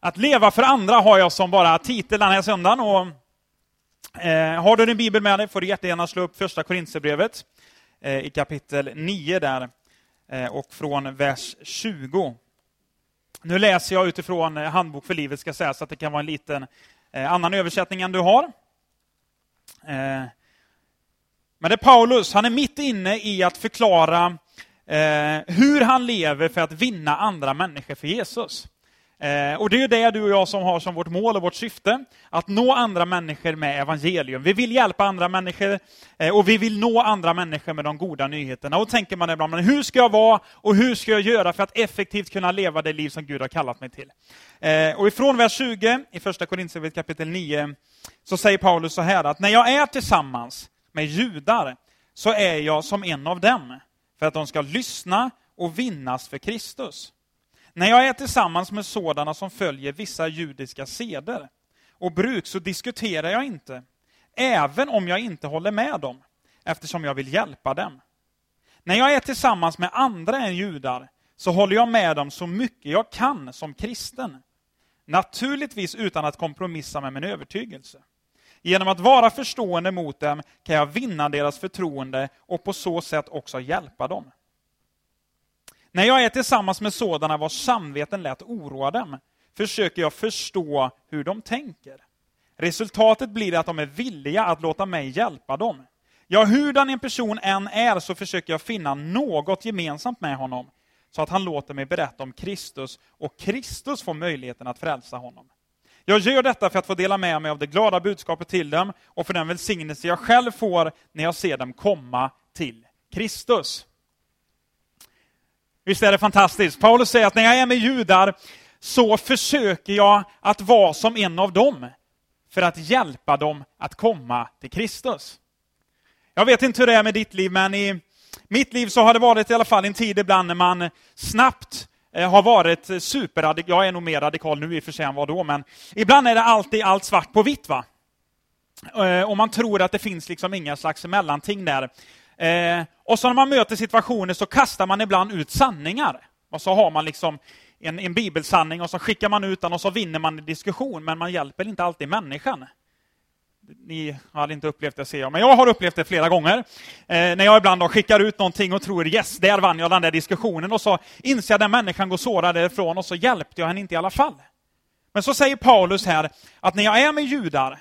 Att leva för andra har jag som bara titel den här söndagen. Och, eh, har du din bibel med dig får du jättegärna slå upp första Korinthierbrevet eh, i kapitel 9 där eh, och från vers 20. Nu läser jag utifrån eh, Handbok för livet, ska säga, så att det kan vara en liten eh, annan översättning än du har. Eh, men det är Paulus, han är mitt inne i att förklara eh, hur han lever för att vinna andra människor för Jesus. Eh, och det är det du och jag som har som vårt mål och vårt syfte, att nå andra människor med evangelium. Vi vill hjälpa andra människor eh, och vi vill nå andra människor med de goda nyheterna. Och då tänker man ibland, men hur ska jag vara och hur ska jag göra för att effektivt kunna leva det liv som Gud har kallat mig till? Eh, och ifrån vers 20 i första Korinthierbrevet kapitel 9 så säger Paulus så här att när jag är tillsammans med judar så är jag som en av dem för att de ska lyssna och vinnas för Kristus. När jag är tillsammans med sådana som följer vissa judiska seder och bruk så diskuterar jag inte, även om jag inte håller med dem, eftersom jag vill hjälpa dem. När jag är tillsammans med andra än judar så håller jag med dem så mycket jag kan som kristen. Naturligtvis utan att kompromissa med min övertygelse. Genom att vara förstående mot dem kan jag vinna deras förtroende och på så sätt också hjälpa dem. När jag är tillsammans med sådana vars samveten lätt oroa dem, försöker jag förstå hur de tänker. Resultatet blir att de är villiga att låta mig hjälpa dem. Ja, hurdan en person än är så försöker jag finna något gemensamt med honom, så att han låter mig berätta om Kristus och Kristus får möjligheten att frälsa honom. Jag gör detta för att få dela med mig av det glada budskapet till dem och för den välsignelse jag själv får när jag ser dem komma till Kristus. Visst är det fantastiskt? Paulus säger att när jag är med judar så försöker jag att vara som en av dem för att hjälpa dem att komma till Kristus. Jag vet inte hur det är med ditt liv, men i mitt liv så har det varit i alla fall en tid ibland när man snabbt eh, har varit superradikal. Jag är nog mer radikal nu i och för sig än vad då, men ibland är det alltid allt svart på vitt. va? Eh, och man tror att det finns liksom inga slags mellanting där. Eh, och så när man möter situationer så kastar man ibland ut sanningar. Och så har man liksom en, en bibelsanning och så skickar man ut den och så vinner man en diskussion, men man hjälper inte alltid människan. Ni har inte upplevt det, ser jag, men jag har upplevt det flera gånger. Eh, när jag ibland skickar ut någonting och tror yes, där vann jag den där diskussionen, och så inser jag att den människan går sårad därifrån, och så hjälpte jag henne inte i alla fall. Men så säger Paulus här, att när jag är med judar,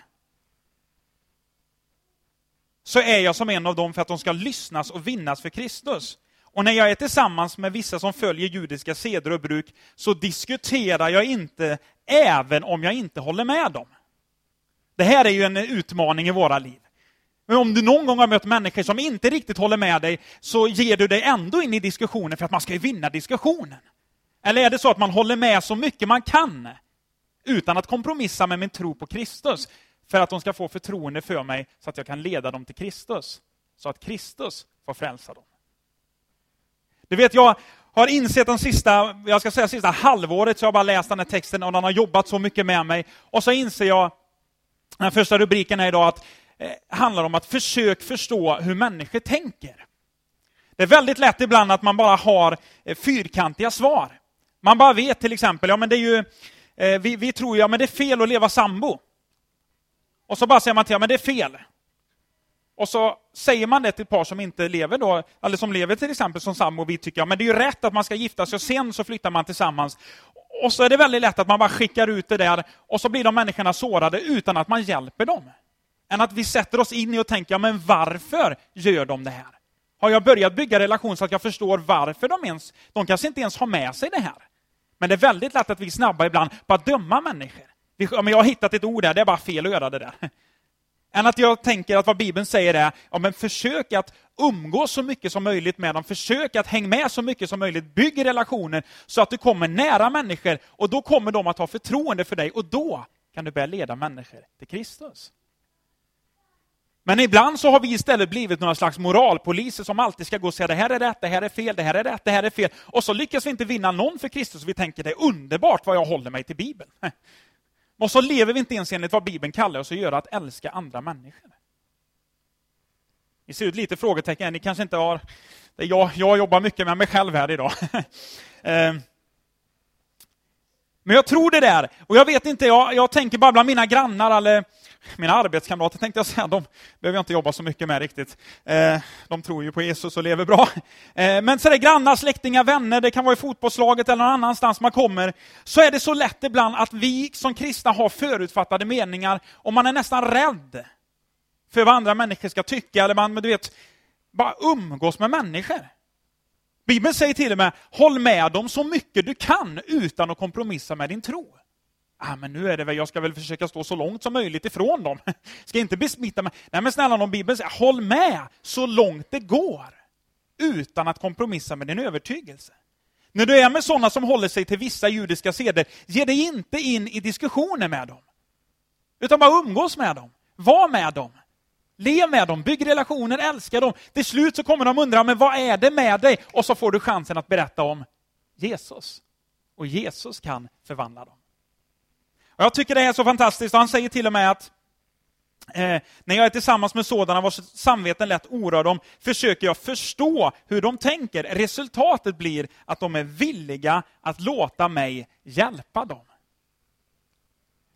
så är jag som en av dem för att de ska lyssnas och vinnas för Kristus. Och när jag är tillsammans med vissa som följer judiska seder och bruk, så diskuterar jag inte, även om jag inte håller med dem. Det här är ju en utmaning i våra liv. Men om du någon gång har mött människor som inte riktigt håller med dig, så ger du dig ändå in i diskussionen för att man ska ju vinna diskussionen. Eller är det så att man håller med så mycket man kan, utan att kompromissa med min tro på Kristus? För att de ska få förtroende för mig så att jag kan leda dem till Kristus. Så att Kristus får frälsa dem. Du vet, jag har insett de sista, jag ska säga sista halvåret, så jag har bara läst den här texten och den har jobbat så mycket med mig. Och så inser jag, den första rubriken är idag, att eh, handlar om att försök förstå hur människor tänker. Det är väldigt lätt ibland att man bara har eh, fyrkantiga svar. Man bara vet till exempel, ja men det är ju, eh, vi, vi tror ju, ja men det är fel att leva sambo. Och så bara säger man till men det är fel. Och så säger man det till ett par som inte lever då, eller som lever till exempel som sambo, och vi tycker, ja men det är ju rätt att man ska gifta sig och sen så flyttar man tillsammans. Och så är det väldigt lätt att man bara skickar ut det där, och så blir de människorna sårade utan att man hjälper dem. Än att vi sätter oss in i och tänker, ja men varför gör de det här? Har jag börjat bygga relation så att jag förstår varför de ens, de kanske inte ens har med sig det här. Men det är väldigt lätt att vi är snabba ibland på att döma människor. Ja, jag har hittat ett ord där, det är bara fel att göra det där. Än att jag tänker att vad Bibeln säger är, ja, men försök att umgås så mycket som möjligt med dem, försök att hänga med så mycket som möjligt, bygg relationer så att du kommer nära människor och då kommer de att ha förtroende för dig och då kan du börja leda människor till Kristus. Men ibland så har vi istället blivit några slags moralpoliser som alltid ska gå och säga det här är rätt, det här är fel, det här är rätt, det här är fel. Och så lyckas vi inte vinna någon för Kristus. Vi tänker det är underbart vad jag håller mig till Bibeln. Och så lever vi inte ens enligt vad Bibeln kallar oss att göra, att älska andra människor. Ni ser ut lite frågetecken, ni kanske inte har... Jag, jag jobbar mycket med mig själv här idag. Eh, men jag tror det där, och jag vet inte, jag, jag tänker bara bland mina grannar eller mina arbetskamrater tänkte jag säga, de behöver jag inte jobba så mycket med riktigt. Eh, de tror ju på Jesus och lever bra. Eh, men så det grannar, släktingar, vänner, det kan vara i fotbollslaget eller någon annanstans man kommer, så är det så lätt ibland att vi som kristna har förutfattade meningar och man är nästan rädd för vad andra människor ska tycka, eller man, du vet, bara umgås med människor. Bibeln säger till och med, håll med dem så mycket du kan utan att kompromissa med din tro. Ah, men nu är det väl, jag ska väl försöka stå så långt som möjligt ifrån dem. Ska inte besmitta mig. Nej men snälla någon Bibeln säger, håll med så långt det går. Utan att kompromissa med din övertygelse. När du är med sådana som håller sig till vissa judiska seder, ge dig inte in i diskussioner med dem. Utan bara umgås med dem. Var med dem. Lev med dem, bygg relationer, älska dem. Till slut så kommer de undra, men vad är det med dig? Och så får du chansen att berätta om Jesus. Och Jesus kan förvandla dem. Och jag tycker det är så fantastiskt, och han säger till och med att eh, när jag är tillsammans med sådana vars samveten lätt oroar dem, försöker jag förstå hur de tänker. Resultatet blir att de är villiga att låta mig hjälpa dem.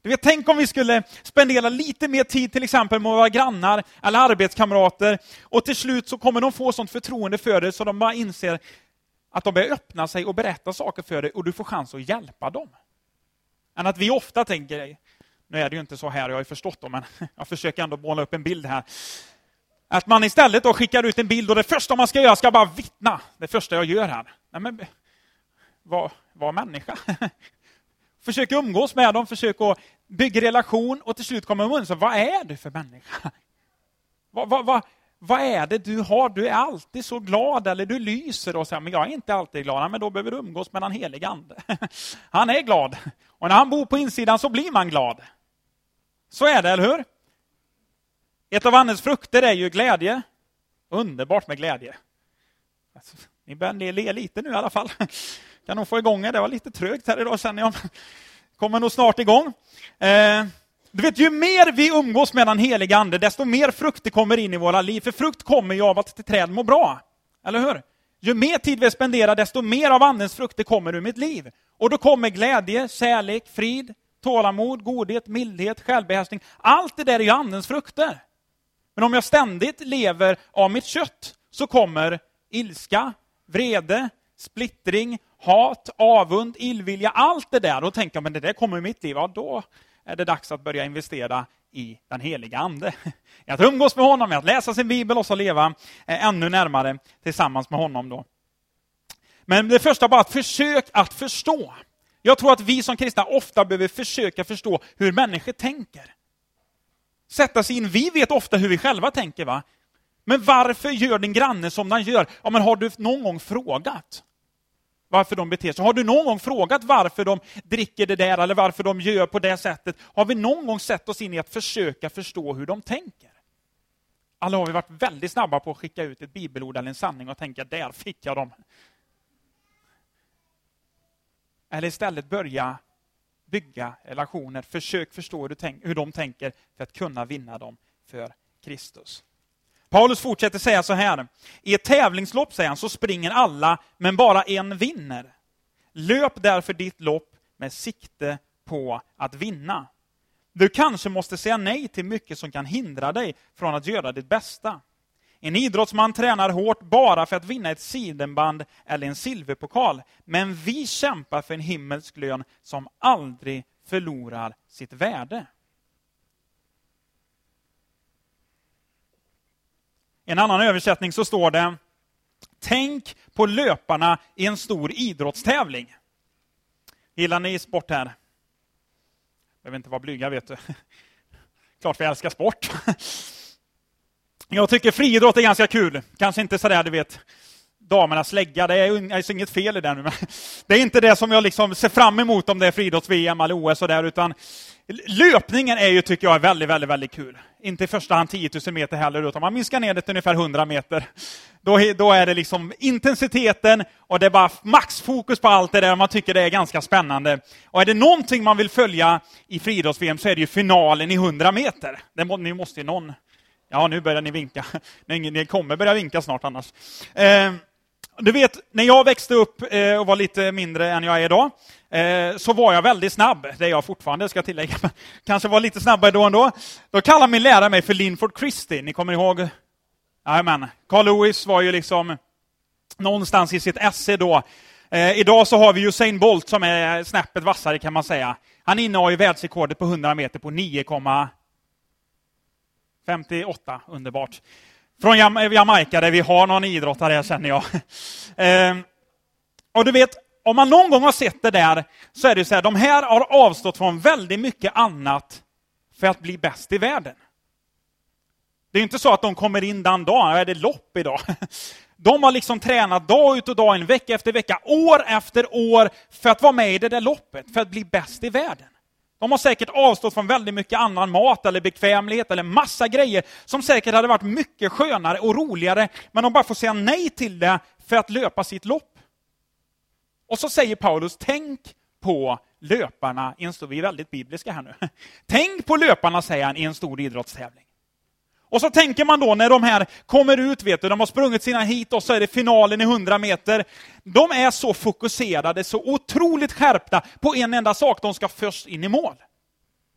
Du vet, tänk om vi skulle spendera lite mer tid till exempel med våra grannar eller arbetskamrater och till slut så kommer de få sånt förtroende för dig så de bara inser att de börjar öppna sig och berätta saker för dig och du får chans att hjälpa dem. Än att vi ofta tänker, nu är det ju inte så här, jag har ju förstått det, men jag försöker ändå måla upp en bild här. Att man istället då skickar ut en bild och det första man ska göra ska bara vittna. Det första jag gör här. Nej, men, var, var människa. Försök umgås med dem, försök att bygga relation och till slut kommer man så vad är du för människa? Vad, vad, vad, vad är det du har? Du är alltid så glad eller du lyser och säger, men jag är inte alltid glad. Men då behöver du umgås med den helige ande. Han är glad. Och när han bor på insidan så blir man glad. Så är det, eller hur? Ett av andens frukter är ju glädje. Underbart med glädje. Alltså, ni börjar le lite nu i alla fall. Kan nog få igång er. Det var lite trögt här idag känner jag. Kommer nog snart igång. Eh, du vet, ju mer vi umgås med den heliga ande, desto mer frukter kommer in i våra liv. För frukt kommer ju av att ett träd mår bra. Eller hur? Ju mer tid vi spenderar, desto mer av andens frukter kommer ur mitt liv. Och då kommer glädje, kärlek, frid, tålamod, godhet, mildhet, självbehärskning. Allt det där är ju andens frukter. Men om jag ständigt lever av mitt kött så kommer ilska, vrede, splittring, hat, avund, illvilja, allt det där. Då tänker jag, men det där kommer i mitt liv. Ja, då är det dags att börja investera i den heliga Ande. Att umgås med honom, att läsa sin bibel och så leva eh, ännu närmare tillsammans med honom. Då. Men det första bara, att försök att förstå. Jag tror att vi som kristna ofta behöver försöka förstå hur människor tänker. Sätta sig in, vi vet ofta hur vi själva tänker va? Men varför gör din granne som den gör? Ja, men har du någon gång frågat? Varför de beter sig. Har du någon gång frågat varför de dricker det där eller varför de gör på det sättet? Har vi någon gång sett oss in i att försöka förstå hur de tänker? Alla har vi varit väldigt snabba på att skicka ut ett bibelord eller en sanning och tänka, där fick jag dem. Eller istället börja bygga relationer, försök förstå hur de tänker för att kunna vinna dem för Kristus. Paulus fortsätter säga så här. I ett tävlingslopp, säger han, så springer alla, men bara en vinner. Löp därför ditt lopp med sikte på att vinna. Du kanske måste säga nej till mycket som kan hindra dig från att göra ditt bästa. En idrottsman tränar hårt bara för att vinna ett sidenband eller en silverpokal. Men vi kämpar för en himmelsk lön som aldrig förlorar sitt värde. I en annan översättning så står det Tänk på löparna i en stor idrottstävling. Gillar ni sport här? Behöver inte vara blyga, vet du. Klart vi älskar sport. Jag tycker friidrott är ganska kul. Kanske inte sådär, du vet, damernas slägga, det är alltså inget fel i den det är inte det som jag liksom ser fram emot om det är friidrotts-VM eller OS och där, utan löpningen är ju, tycker jag, väldigt, väldigt, väldigt kul. Inte i första hand 10 000 meter heller, utan man minskar ner det till ungefär 100 meter. Då, då är det liksom intensiteten och det är bara maxfokus på allt det där, man tycker det är ganska spännande. Och är det någonting man vill följa i friidrotts-VM så är det ju finalen i 100 meter. Det må, ni måste ju någon Ja, nu börjar ni vinka. Ni kommer börja vinka snart annars. Eh, du vet, när jag växte upp eh, och var lite mindre än jag är idag, eh, så var jag väldigt snabb. Det är jag fortfarande, ska jag tillägga. Kanske var lite snabbare då ändå. Då kallade min lärare mig för Linford Christie. Ni kommer ihåg? Jajamän. Carl Lewis var ju liksom någonstans i sitt esse då. Eh, idag så har vi Usain Bolt som är snäppet vassare kan man säga. Han innehar ju världsrekordet på 100 meter på 9,58. Underbart. Från eh, Jamaica där vi har någon idrottare här känner jag. Ehm, och du vet, om man någon gång har sett det där så är det så här, de här har avstått från väldigt mycket annat för att bli bäst i världen. Det är inte så att de kommer in den dagen, är det lopp idag? De har liksom tränat dag ut och dag in, vecka efter vecka, år efter år för att vara med i det där loppet, för att bli bäst i världen. De har säkert avstått från väldigt mycket annan mat eller bekvämlighet eller massa grejer som säkert hade varit mycket skönare och roligare, men de bara får säga nej till det för att löpa sitt lopp. Och så säger Paulus, tänk på löparna, vi är väldigt bibliska här nu. Tänk på löparna, säger han, i en stor idrottstävling. Och så tänker man då när de här kommer ut, vet du, de har sprungit sina hit och så är det finalen i 100 meter. De är så fokuserade, så otroligt skärpta på en enda sak, de ska först in i mål.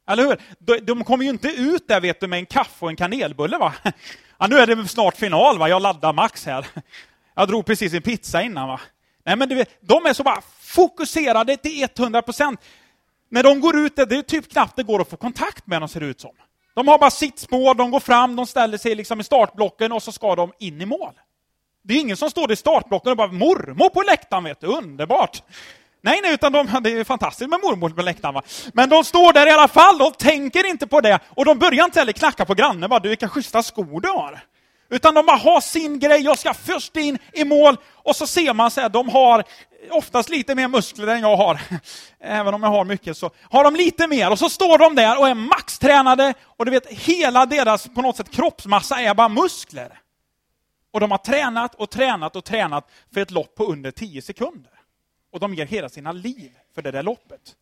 Eller hur? De, kommer ju inte ut där vet du, med en kaffe och en kanelbulle. Va? Ja, nu är det snart final, va? jag laddar max här. Jag drog precis en pizza innan. Va? Nej, men du vet, de är så bara fokuserade till 100% När de går ut, det är typ knappt det går att få kontakt med dem, ser det ut som. De har bara sitt spår, de går fram, de ställer sig liksom i startblocken och så ska de in i mål. Det är ingen som står i startblocken och bara mormor på läktaren, vet du, underbart. Nej, nej, utan de, det är fantastiskt med mormor på läktaren. Va? Men de står där i alla fall, de tänker inte på det. Och de börjar inte heller knacka på grannen, bara, du vilka schyssta skor du har. Utan de bara har sin grej, jag ska först in i mål. Och så ser man så här, de har oftast lite mer muskler än jag har. Även om jag har mycket så har de lite mer. Och så står de där och är maxtränade och du vet, hela deras på något sätt kroppsmassa är bara muskler. Och de har tränat och tränat och tränat för ett lopp på under 10 sekunder. Och de ger hela sina liv för det där loppet.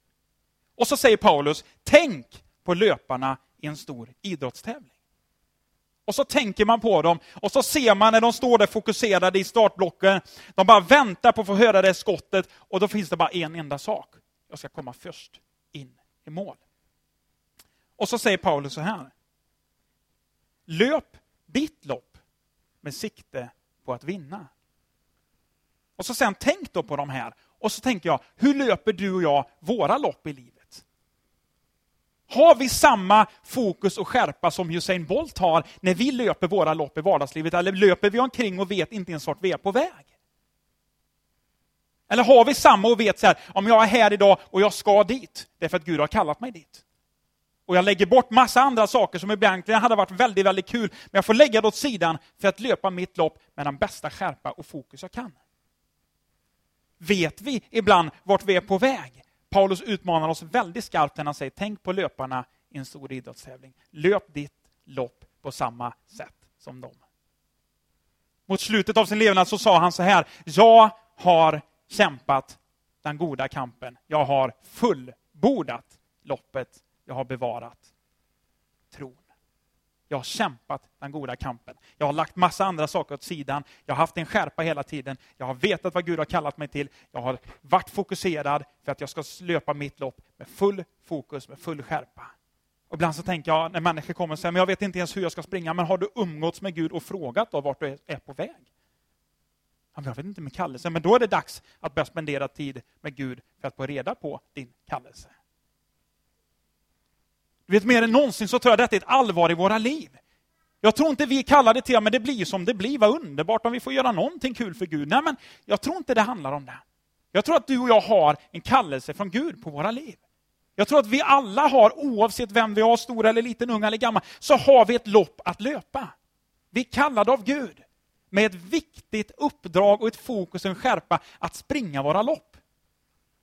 Och så säger Paulus, tänk på löparna i en stor idrottstävling. Och så tänker man på dem och så ser man när de står där fokuserade i startblocken. De bara väntar på att få höra det skottet och då finns det bara en enda sak. Jag ska komma först in i mål. Och så säger Paulus så här. Löp ditt lopp med sikte på att vinna. Och så sen tänk då på de här. Och så tänker jag, hur löper du och jag våra lopp i livet? Har vi samma fokus och skärpa som Usain Bolt har när vi löper våra lopp i vardagslivet? Eller löper vi omkring och vet inte ens vart vi är på väg? Eller har vi samma och vet så här, om jag är här idag och jag ska dit, det är för att Gud har kallat mig dit. Och jag lägger bort massa andra saker som egentligen hade varit väldigt, väldigt kul, men jag får lägga det åt sidan för att löpa mitt lopp med den bästa skärpa och fokus jag kan. Vet vi ibland vart vi är på väg? Paulus utmanar oss väldigt skarpt när han säger, tänk på löparna i en stor idrottstävling. Löp ditt lopp på samma sätt som dem. Mot slutet av sin levnad så sa han så här, jag har kämpat den goda kampen. Jag har fullbordat loppet. Jag har bevarat tron. Jag har kämpat den goda kampen. Jag har lagt massa andra saker åt sidan. Jag har haft en skärpa hela tiden. Jag har vetat vad Gud har kallat mig till. Jag har varit fokuserad för att jag ska löpa mitt lopp med full fokus, med full skärpa. Och ibland så tänker jag när människor kommer och säger, men jag vet inte ens hur jag ska springa, men har du umgåtts med Gud och frågat då vart du är på väg? Jag vet inte med kallelse, men då är det dags att börja spendera tid med Gud för att få reda på din kallelse. Du vet, mer än någonsin så tror jag detta är ett allvar i våra liv. Jag tror inte vi kallar det till, men det blir som det blir, vad underbart om vi får göra någonting kul för Gud. Nej, men jag tror inte det handlar om det. Jag tror att du och jag har en kallelse från Gud på våra liv. Jag tror att vi alla har, oavsett vem vi har, stor eller liten, ung eller gammal, så har vi ett lopp att löpa. Vi är kallade av Gud med ett viktigt uppdrag och ett fokus och en skärpa att springa våra lopp.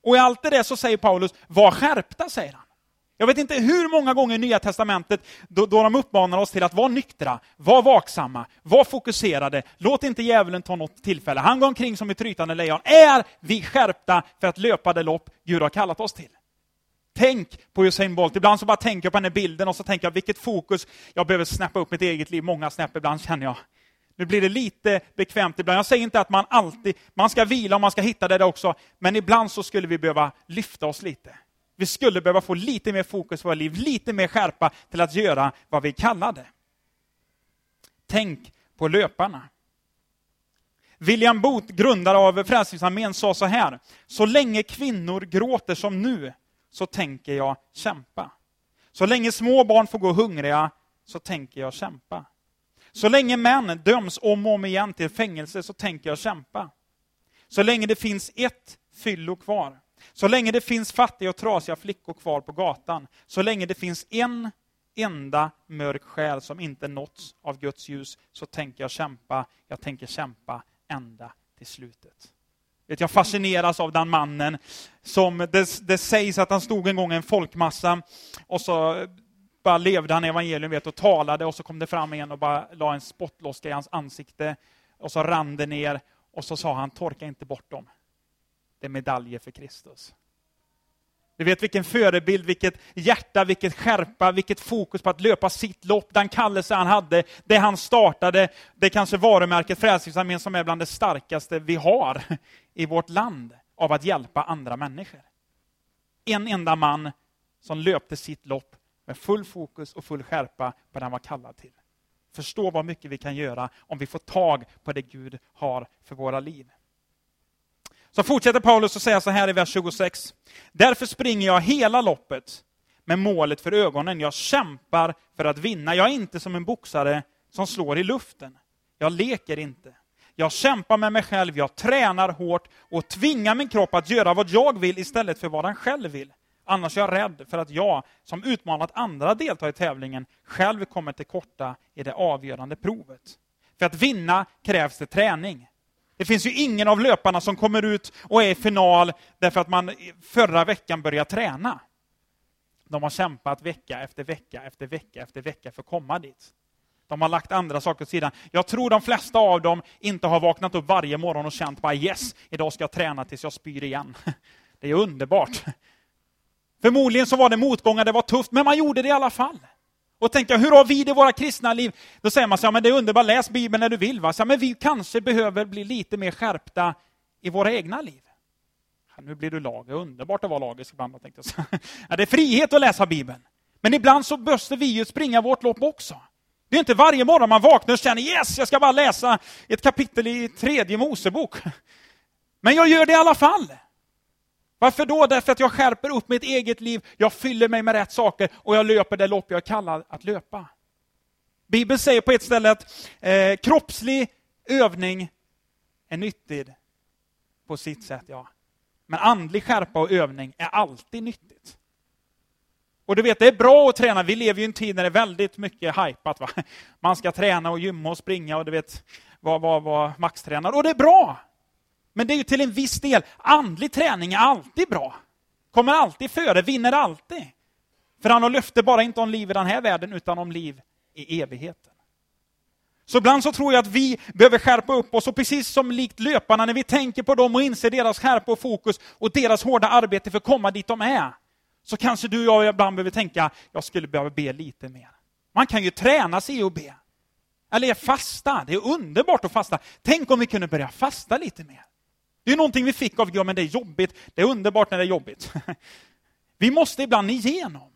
Och i allt det där så säger Paulus, var skärpta, säger han. Jag vet inte hur många gånger i Nya Testamentet då, då de uppmanar oss till att vara nyktra, vara vaksamma, vara fokuserade, låt inte djävulen ta något tillfälle. Han går omkring som ett trytande lejon. Är vi skärpta för att löpa det lopp Gud har kallat oss till? Tänk på Usain Bolt. Ibland så bara tänker jag på den här bilden och så tänker jag vilket fokus. Jag behöver snäppa upp mitt eget liv. Många snäpp ibland känner jag. Nu blir det lite bekvämt ibland. Jag säger inte att man alltid, man ska vila och man ska hitta det där också, men ibland så skulle vi behöva lyfta oss lite. Vi skulle behöva få lite mer fokus på våra liv, lite mer skärpa till att göra vad vi kallade. Tänk på löparna. William Booth, grundare av Frälsningsarmén, sa så här. Så länge kvinnor gråter som nu, så tänker jag kämpa. Så länge små barn får gå hungriga, så tänker jag kämpa. Så länge män döms om och om igen till fängelse, så tänker jag kämpa. Så länge det finns ett fyllo kvar, så länge det finns fattiga och trasiga flickor kvar på gatan, så länge det finns en enda mörk själ som inte nåtts av Guds ljus, så tänker jag kämpa, jag tänker kämpa ända till slutet. Jag fascineras av den mannen som det, det sägs att han stod en gång i en folkmassa och så bara levde han evangelium vet, och talade och så kom det fram en och bara la en spottloska i hans ansikte och så rann det ner och så sa han, torka inte bort dem. Det är medaljer för Kristus. Du vet vilken förebild, vilket hjärta, vilket skärpa, vilket fokus på att löpa sitt lopp, den kallelse han hade, det han startade, det kanske varumärket Frälsningsarmén som är bland det starkaste vi har i vårt land av att hjälpa andra människor. En enda man som löpte sitt lopp med full fokus och full skärpa på det han var kallad till. Förstå vad mycket vi kan göra om vi får tag på det Gud har för våra liv. Så fortsätter Paulus att säga så här i vers 26. Därför springer jag hela loppet med målet för ögonen. Jag kämpar för att vinna. Jag är inte som en boxare som slår i luften. Jag leker inte. Jag kämpar med mig själv, jag tränar hårt och tvingar min kropp att göra vad jag vill istället för vad den själv vill. Annars är jag rädd för att jag, som utmanat andra delta i tävlingen, själv kommer till korta i det avgörande provet. För att vinna krävs det träning. Det finns ju ingen av löparna som kommer ut och är i final därför att man förra veckan började träna. De har kämpat vecka efter vecka efter vecka efter vecka för att komma dit. De har lagt andra saker åt sidan. Jag tror de flesta av dem inte har vaknat upp varje morgon och känt bara yes, idag ska jag träna tills jag spyr igen. Det är underbart. Förmodligen så var det motgångar, det var tufft, men man gjorde det i alla fall. Och tänka, hur har vi det i våra kristna liv? Då säger man så ja, men det är underbart, läs Bibeln när du vill. Va? Så, men vi kanske behöver bli lite mer skärpta i våra egna liv. Ja, nu blir du lager, underbart att vara lagisk ibland. Tänkte jag. Ja, det är frihet att läsa Bibeln. Men ibland så måste vi ju springa vårt lopp också. Det är inte varje morgon man vaknar och känner yes, jag ska bara läsa ett kapitel i tredje Mosebok. Men jag gör det i alla fall. Varför då? Därför att jag skärper upp mitt eget liv, jag fyller mig med rätt saker och jag löper det lopp jag kallar att löpa. Bibeln säger på ett ställe att eh, kroppslig övning är nyttig på sitt sätt, ja. Men andlig skärpa och övning är alltid nyttigt. Och du vet, det är bra att träna. Vi lever ju i en tid när det är väldigt mycket hypat. Va? Man ska träna och gymma och springa och du vet, vara var, var maxtränad. Och det är bra! Men det är ju till en viss del. Andlig träning är alltid bra. Kommer alltid före, vinner alltid. För han har löfte bara inte om liv i den här världen, utan om liv i evigheten. Så ibland så tror jag att vi behöver skärpa upp oss, och precis som likt löparna, när vi tänker på dem och inser deras skärpa och fokus och deras hårda arbete för att komma dit de är, så kanske du och jag ibland behöver tänka, jag skulle behöva be lite mer. Man kan ju träna sig i att be. Eller fasta, det är underbart att fasta. Tänk om vi kunde börja fasta lite mer. Det är någonting vi fick av Gud, men det är jobbigt. Det är underbart när det är jobbigt. Vi måste ibland igenom.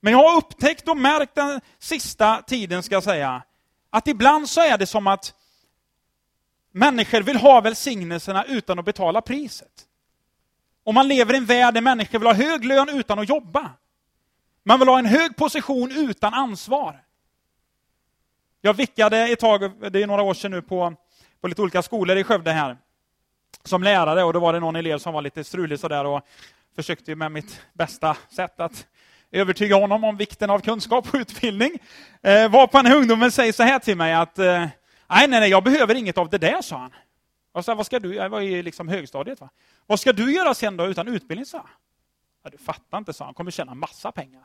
Men jag har upptäckt och märkt den sista tiden, ska jag säga, att ibland så är det som att människor vill ha välsignelserna utan att betala priset. Och man lever i en värld där människor vill ha hög lön utan att jobba. Man vill ha en hög position utan ansvar. Jag vickade ett tag, det är några år sedan nu, på på lite olika skolor i Skövde här som lärare och då var det någon elev som var lite strulig sådär och försökte med mitt bästa sätt att övertyga honom om vikten av kunskap och utbildning. Eh, var på en ungdomen säger så här till mig att eh, nej, nej, nej, jag behöver inget av det där, sa han. Och så, vad ska du, jag var i liksom högstadiet. Va? Vad ska du göra sen då utan utbildning, sa ja, Du fattar inte, sa han. kommer tjäna massa pengar.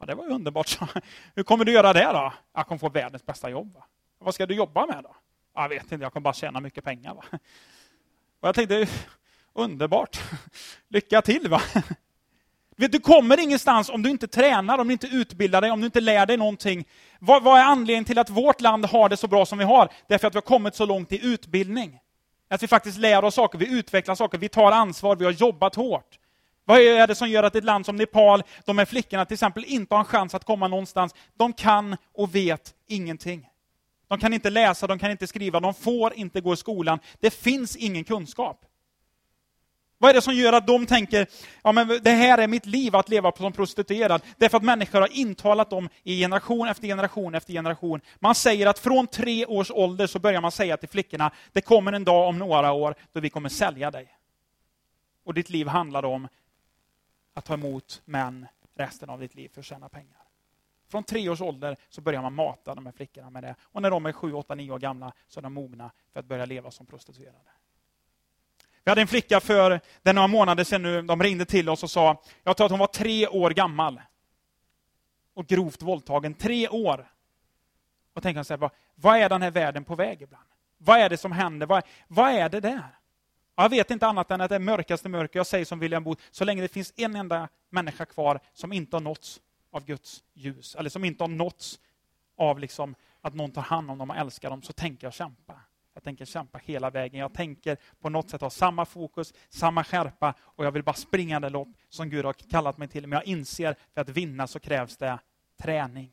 Ja, det var ju underbart, sa Hur kommer du göra det då? Jag kommer få världens bästa jobb. Va? Vad ska du jobba med då? Jag vet inte, jag kommer bara tjäna mycket pengar. Va? Och jag tänkte, underbart. Lycka till! va? Du kommer ingenstans om du inte tränar, om du inte utbildar dig, om du inte lär dig någonting. Vad, vad är anledningen till att vårt land har det så bra som vi har? Därför att vi har kommit så långt i utbildning. Att vi faktiskt lär oss saker, vi utvecklar saker, vi tar ansvar, vi har jobbat hårt. Vad är det som gör att ett land som Nepal, de här flickorna till exempel, inte har en chans att komma någonstans? De kan och vet ingenting. De kan inte läsa, de kan inte skriva, de får inte gå i skolan. Det finns ingen kunskap. Vad är det som gör att de tänker, ja men det här är mitt liv att leva som prostituerad? Därför att människor har intalat dem i generation efter generation efter generation. Man säger att från tre års ålder så börjar man säga till flickorna, det kommer en dag om några år då vi kommer sälja dig. Och ditt liv handlar om att ta emot män resten av ditt liv för att tjäna pengar. Från tre års ålder så börjar man mata de här flickorna med det. Och när de är sju, åtta, nio år gamla så är de mogna för att börja leva som prostituerade. Vi hade en flicka för det några månader sedan nu, de ringde till oss och sa, jag tror att hon var tre år gammal. Och grovt våldtagen, tre år. Och tänker så här, vad, vad är den här världen på väg ibland? Vad är det som händer? Vad, vad är det där? Jag vet inte annat än att det är mörkaste mörker. Jag säger som William Booth, så länge det finns en enda människa kvar som inte har nåtts av Guds ljus, eller som inte har nåtts av liksom att någon tar hand om dem och älskar dem, så tänker jag kämpa. Jag tänker kämpa hela vägen. Jag tänker på något sätt ha samma fokus, samma skärpa och jag vill bara springa det lopp som Gud har kallat mig till. Men jag inser för att vinna så krävs det träning.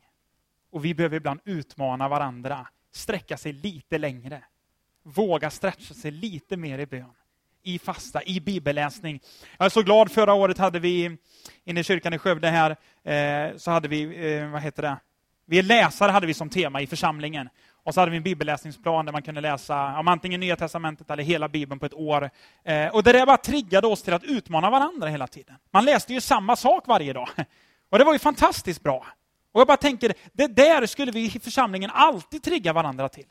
Och vi behöver ibland utmana varandra, sträcka sig lite längre. Våga stretcha sig lite mer i bön i fasta, i bibelläsning. Jag är så glad, förra året hade vi, inne i kyrkan i Skövde här, eh, så hade vi, eh, vad heter det, vi läsare hade vi som tema i församlingen. Och så hade vi en bibelläsningsplan där man kunde läsa om antingen Nya Testamentet eller hela Bibeln på ett år. Eh, och det där bara triggade oss till att utmana varandra hela tiden. Man läste ju samma sak varje dag. Och det var ju fantastiskt bra. Och jag bara tänker, det där skulle vi i församlingen alltid trigga varandra till.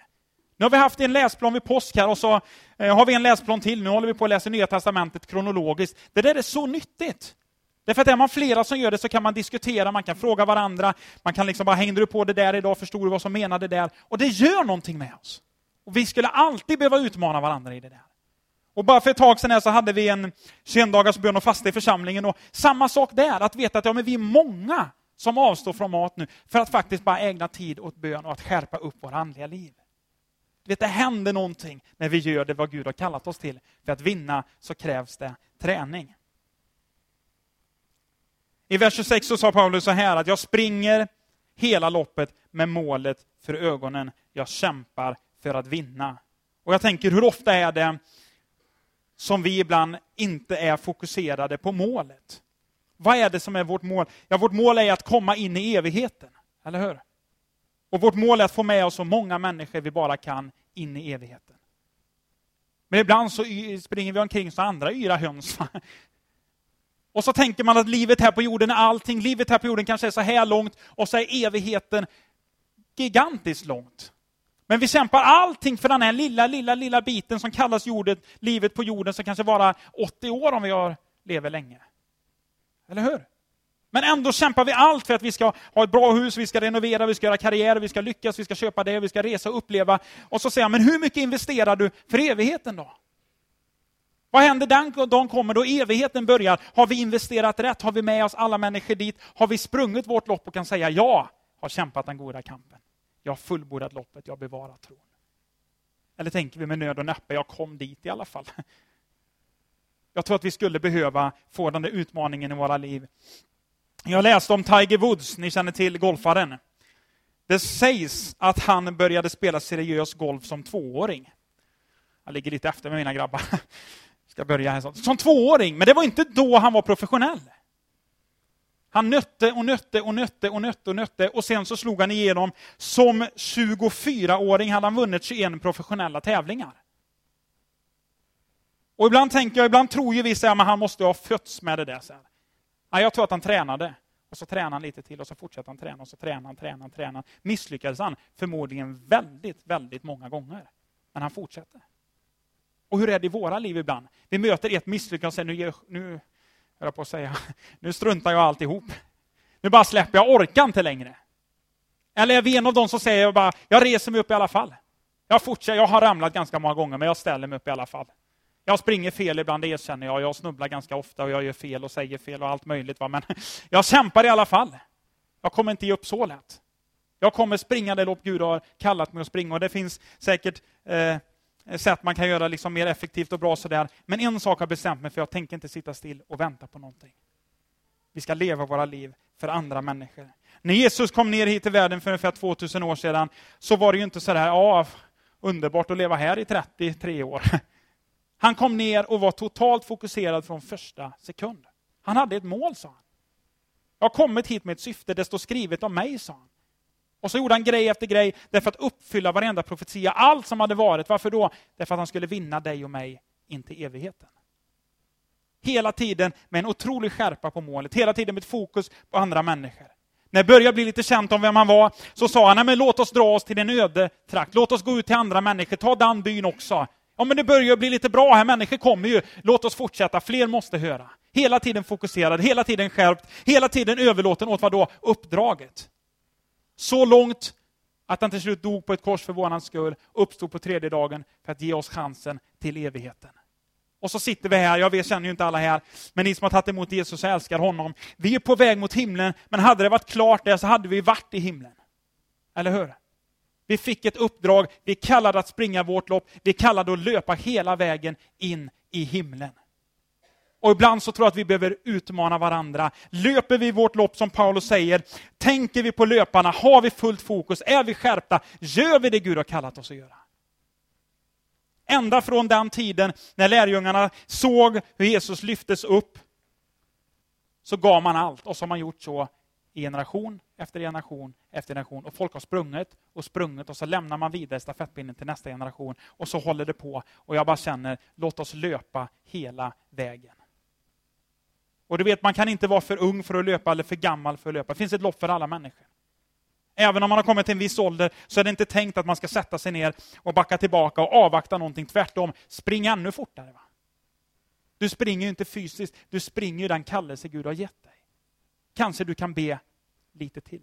Nu har vi haft en läsplan vid påsk här och så eh, har vi en läsplan till. Nu håller vi på att läsa Nya Testamentet kronologiskt. Det där är så nyttigt. Därför att är man flera som gör det så kan man diskutera, man kan fråga varandra, man kan liksom bara, hängde du på det där idag, förstod du vad som menade där? Och det gör någonting med oss. Och vi skulle alltid behöva utmana varandra i det där. Och bara för ett tag sedan så hade vi en 21 bön och fasta i församlingen och samma sak där, att veta att ja, men vi är många som avstår från mat nu för att faktiskt bara ägna tid åt bön och att skärpa upp våra andliga liv vet, det händer någonting när vi gör det vad Gud har kallat oss till. För att vinna så krävs det träning. I vers 26 så sa Paulus så här att jag springer hela loppet med målet för ögonen. Jag kämpar för att vinna. Och jag tänker, hur ofta är det som vi ibland inte är fokuserade på målet? Vad är det som är vårt mål? Ja, vårt mål är att komma in i evigheten, eller hur? Och vårt mål är att få med oss så många människor vi bara kan in i evigheten. Men ibland så springer vi omkring som andra yra höns. Och så tänker man att livet här på jorden är allting. Livet här på jorden kanske är så här långt och så är evigheten gigantiskt långt. Men vi kämpar allting för den här lilla, lilla, lilla biten som kallas jordet, livet på jorden som kanske bara 80 år om vi har, lever länge. Eller hur? Men ändå kämpar vi allt för att vi ska ha ett bra hus, vi ska renovera, vi ska göra karriär, vi ska lyckas, vi ska köpa det, vi ska resa och uppleva. Och så säger han, men hur mycket investerar du för evigheten då? Vad händer den dagen kommer då evigheten börjar? Har vi investerat rätt? Har vi med oss alla människor dit? Har vi sprungit vårt lopp och kan säga ja, har kämpat den goda kampen. Jag har fullbordat loppet, jag har bevarat tron. Eller tänker vi med nöd och näppe, jag kom dit i alla fall. Jag tror att vi skulle behöva få den där utmaningen i våra liv. Jag läste om Tiger Woods, ni känner till golfaren. Det sägs att han började spela seriös golf som tvååring. Jag ligger lite efter med mina grabbar ska börja här. Som tvååring, men det var inte då han var professionell. Han nötte och nötte och nötte och nötte och nötte och sen så slog han igenom. Som 24-åring hade han vunnit 21 professionella tävlingar. Och ibland tänker jag, ibland tror ju vi att han måste ha fötts med det där. Så Ja, jag tror att han tränade. Och så tränade han lite till och så fortsatte han träna och så tränade han, tränade han, tränade. Misslyckades han förmodligen väldigt, väldigt många gånger. Men han fortsatte. Och hur är det i våra liv ibland? Vi möter ett misslyckande och säger, nu, nu, jag på att säga, nu struntar jag alltihop. Nu bara släpper jag, orkar inte längre. Eller är vi en av dem som säger, bara, jag reser mig upp i alla fall. Jag fortsätter, jag har ramlat ganska många gånger, men jag ställer mig upp i alla fall. Jag springer fel ibland, det erkänner jag. Jag snubblar ganska ofta och jag gör fel och säger fel och allt möjligt. Va? Men jag kämpar i alla fall. Jag kommer inte ge upp så lätt. Jag kommer springa det lopp Gud har kallat mig att springa och det finns säkert eh, sätt man kan göra liksom mer effektivt och bra sådär. Men en sak har jag bestämt mig för, jag tänker inte sitta still och vänta på någonting. Vi ska leva våra liv för andra människor. När Jesus kom ner hit till världen för ungefär 2000 år sedan, så var det ju inte sådär, ja, underbart att leva här i 33 år. Han kom ner och var totalt fokuserad från första sekund. Han hade ett mål, sa han. Jag har kommit hit med ett syfte, det står skrivet om mig, sa han. Och så gjorde han grej efter grej därför att uppfylla varenda profetia, allt som hade varit. Varför då? Därför att han skulle vinna dig och mig in till evigheten. Hela tiden med en otrolig skärpa på målet, hela tiden med ett fokus på andra människor. När det började bli lite känt om vem han var, så sa han, nej men låt oss dra oss till en öde trakt, låt oss gå ut till andra människor, ta den byn också. Ja men det börjar bli lite bra här, människor kommer ju, låt oss fortsätta, fler måste höra. Hela tiden fokuserad, hela tiden skärpt, hela tiden överlåten åt vad då? Uppdraget. Så långt att han till slut dog på ett kors för våran skull, uppstod på tredje dagen för att ge oss chansen till evigheten. Och så sitter vi här, jag vet, känner ju inte alla här, men ni som har tagit emot Jesus och älskar honom. Vi är på väg mot himlen, men hade det varit klart där så hade vi varit i himlen. Eller hur? Vi fick ett uppdrag, vi kallade att springa vårt lopp, vi kallade att löpa hela vägen in i himlen. Och ibland så tror jag att vi behöver utmana varandra. Löper vi vårt lopp som Paulus säger? Tänker vi på löparna? Har vi fullt fokus? Är vi skärpta? Gör vi det Gud har kallat oss att göra? Ända från den tiden när lärjungarna såg hur Jesus lyftes upp, så gav man allt. Och så har man gjort så i generation efter generation efter generation. Och folk har sprungit och sprungit och så lämnar man vidare stafettpinnen till nästa generation. Och så håller det på. Och jag bara känner, låt oss löpa hela vägen. Och du vet, man kan inte vara för ung för att löpa eller för gammal för att löpa. Det finns ett lopp för alla människor. Även om man har kommit till en viss ålder så är det inte tänkt att man ska sätta sig ner och backa tillbaka och avvakta någonting. Tvärtom, spring ännu fortare. Va? Du springer ju inte fysiskt, du springer ju den kallelse Gud har gett dig. Kanske du kan be lite till.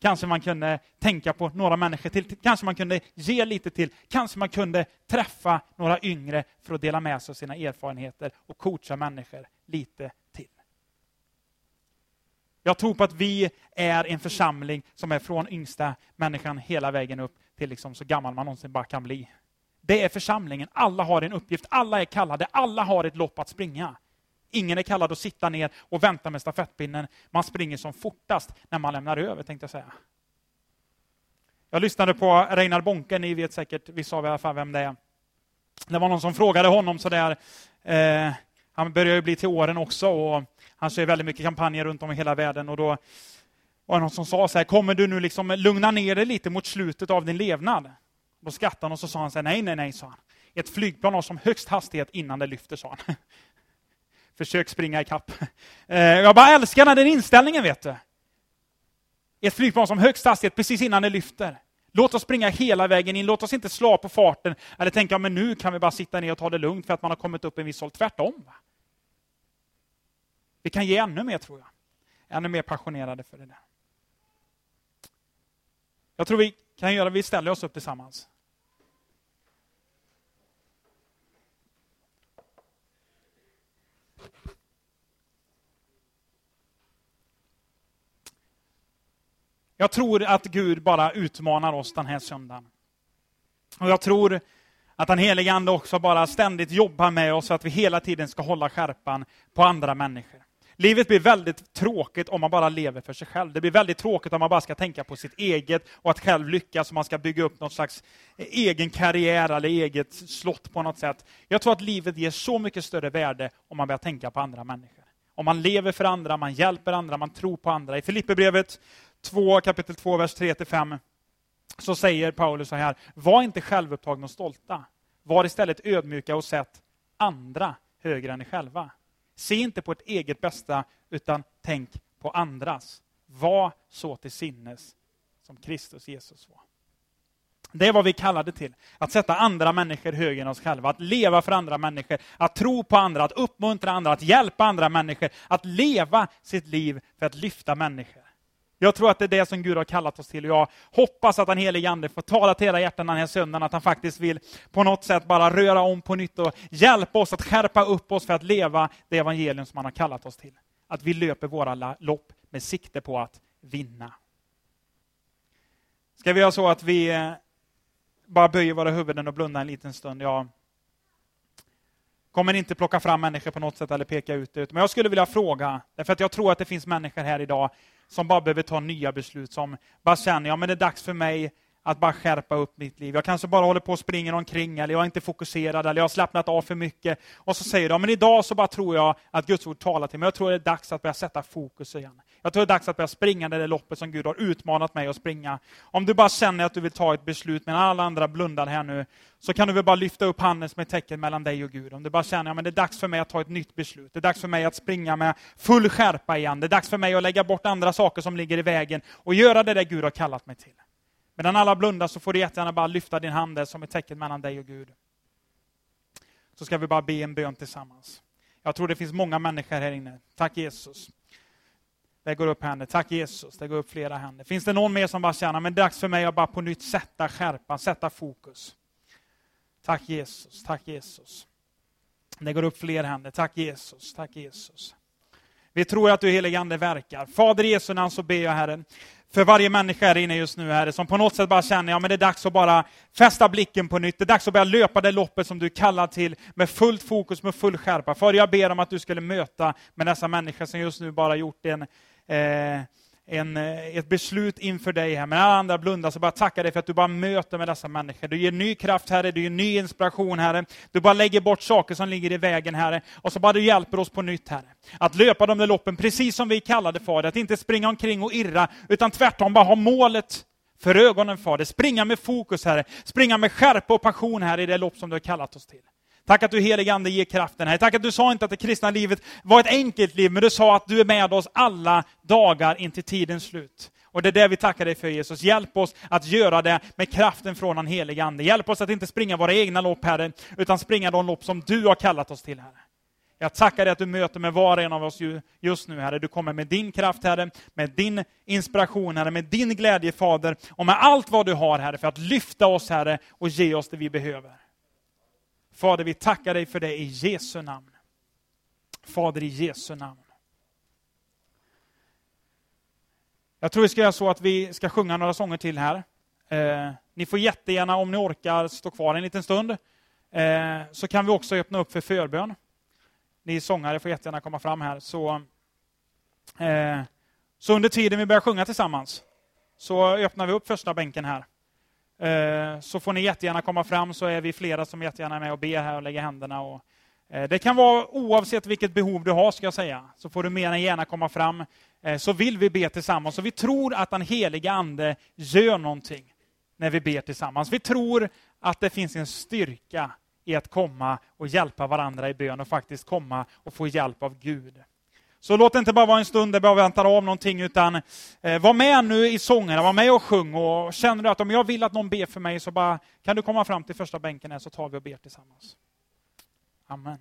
Kanske man kunde tänka på några människor till, kanske man kunde ge lite till, kanske man kunde träffa några yngre för att dela med sig av sina erfarenheter och coacha människor lite till? jag tror på att vi är en församling som är från yngsta människan hela vägen upp till liksom så gammal man någonsin bara kan bli. Det är församlingen. Alla har en uppgift, alla är kallade, alla har ett lopp att springa. Ingen är kallad att sitta ner och vänta med stafettpinnen. Man springer som fortast när man lämnar över, tänkte jag säga. Jag lyssnade på Reinar Bonke, ni vet säkert, vissa av er i alla fall vem det är. Det var någon som frågade honom sådär, eh, han börjar ju bli till åren också och han kör väldigt mycket kampanjer runt om i hela världen och då var det någon som sa så här, kommer du nu liksom lugna ner dig lite mot slutet av din levnad? Då skrattade han och så sa han så här, nej, nej, nej, sa han. Ett flygplan har som högst hastighet innan det lyfter, sa han. Försök springa ikapp. Eh, jag bara älskar den inställningen, vet du. Ett flygplan som högst hastighet precis innan det lyfter. Låt oss springa hela vägen in, låt oss inte slå på farten eller tänka, men nu kan vi bara sitta ner och ta det lugnt för att man har kommit upp en viss håll. Tvärtom. Va? Vi kan ge ännu mer, tror jag. Ännu mer passionerade för det där. Jag tror vi kan göra, vi ställer oss upp tillsammans. Jag tror att Gud bara utmanar oss den här söndagen. Och jag tror att den helige Ande också bara ständigt jobbar med oss så att vi hela tiden ska hålla skärpan på andra människor. Livet blir väldigt tråkigt om man bara lever för sig själv. Det blir väldigt tråkigt om man bara ska tänka på sitt eget och att själv lyckas, och man ska bygga upp någon slags egen karriär eller eget slott på något sätt. Jag tror att livet ger så mycket större värde om man börjar tänka på andra människor. Om man lever för andra, man hjälper andra, man tror på andra. I Filipperbrevet 2, kapitel 2, vers 3-5, så säger Paulus så här, var inte självupptagna och stolta. Var istället ödmjuka och sätt andra högre än er själva. Se inte på ert eget bästa, utan tänk på andras. Var så till sinnes som Kristus Jesus var. Det är vad vi kallade till. Att sätta andra människor högre än oss själva. Att leva för andra människor. Att tro på andra, att uppmuntra andra, att hjälpa andra människor. Att leva sitt liv för att lyfta människor. Jag tror att det är det som Gud har kallat oss till. Och jag hoppas att den helige Ande får tala till era hjärtan den här söndagen, att han faktiskt vill på något sätt bara röra om på nytt och hjälpa oss att skärpa upp oss för att leva det evangelium som han har kallat oss till. Att vi löper våra lopp med sikte på att vinna. Ska vi göra så att vi eh, bara böjer våra huvuden och blundar en liten stund? Jag kommer inte plocka fram människor på något sätt eller peka ut det. Men jag skulle vilja fråga, därför att jag tror att det finns människor här idag som bara behöver ta nya beslut, som bara känner, ja men det är dags för mig att bara skärpa upp mitt liv. Jag kanske bara håller på och springer omkring, eller jag är inte fokuserad, eller jag har slappnat av för mycket. Och så säger de, men idag så bara tror jag att Guds ord talar till mig. Jag tror det är dags att börja sätta fokus igen. Jag tror det är dags att börja springa det där loppet som Gud har utmanat mig att springa. Om du bara känner att du vill ta ett beslut, medan alla andra blundar här nu, så kan du väl bara lyfta upp handen som ett tecken mellan dig och Gud. Om du bara känner att ja, det är dags för mig att ta ett nytt beslut. Det är dags för mig att springa med full skärpa igen. Det är dags för mig att lägga bort andra saker som ligger i vägen och göra det där Gud har kallat mig till. Medan alla blundar så får du jättegärna bara lyfta din hand som ett tecken mellan dig och Gud. Så ska vi bara be en bön tillsammans. Jag tror det finns många människor här inne. Tack Jesus. Det går upp händer. Tack Jesus. Det går upp flera händer. Finns det någon mer som bara känner, men det är dags för mig att bara på nytt sätta skärpan, sätta fokus. Tack Jesus, tack Jesus. Det går upp fler händer. Tack Jesus, tack Jesus. Vi tror att du helige Ande verkar. Fader i Jesu namn så ber jag Herre, för varje människa här inne just nu, Herre, som på något sätt bara känner, ja men det är dags att bara fästa blicken på nytt. Det är dags att börja löpa det loppet som du kallar till med fullt fokus, med full skärpa. Fader, jag ber om att du skulle möta med dessa människor som just nu bara gjort en eh, en, eh, ett beslut inför dig här. Men alla andra blundar, så bara tacka dig för att du bara möter med dessa människor. Du ger ny kraft, Herre, du ger ny inspiration, Herre. Du bara lägger bort saker som ligger i vägen, Herre. Och så bara du hjälper oss på nytt, Herre. Att löpa de där loppen, precis som vi kallade Fader. Att inte springa omkring och irra, utan tvärtom bara ha målet för ögonen, Fader. Springa med fokus, Herre. Springa med skärpa och passion, här i det lopp som du har kallat oss till. Tack att du helige Ande ger kraften här. Tack att du sa inte att det kristna livet var ett enkelt liv, men du sa att du är med oss alla dagar in till tidens slut. Och det är det vi tackar dig för Jesus. Hjälp oss att göra det med kraften från den helige Ande. Hjälp oss att inte springa våra egna lopp, Herre, utan springa de lopp som du har kallat oss till, Herre. Jag tackar dig att du möter med var och en av oss just nu, Herre. Du kommer med din kraft, Herre, med din inspiration, Herre, med din glädje, Fader, och med allt vad du har, Herre, för att lyfta oss, Herre, och ge oss det vi behöver. Fader, vi tackar dig för det i Jesu namn. Fader, i Jesu namn. Jag tror vi ska göra så att vi ska sjunga några sånger till här. Eh, ni får jättegärna, om ni orkar, stå kvar en liten stund. Eh, så kan vi också öppna upp för förbön. Ni sångare får jättegärna komma fram här. Så, eh, så under tiden vi börjar sjunga tillsammans, så öppnar vi upp första bänken här. Eh, så får ni jättegärna komma fram, så är vi flera som jättegärna är med och ber här och lägger händerna. Och, eh, det kan vara oavsett vilket behov du har, ska jag säga, så får du mer än gärna komma fram. Eh, så vill vi be tillsammans. Så vi tror att den heliga Ande gör någonting när vi ber tillsammans. Vi tror att det finns en styrka i att komma och hjälpa varandra i bön och faktiskt komma och få hjälp av Gud. Så låt det inte bara vara en stund där vi väntar av någonting, utan eh, var med nu i sångerna, var med och sjung. Och känner du att om jag vill att någon ber för mig, så bara kan du komma fram till första bänken här så tar vi och ber tillsammans. Amen.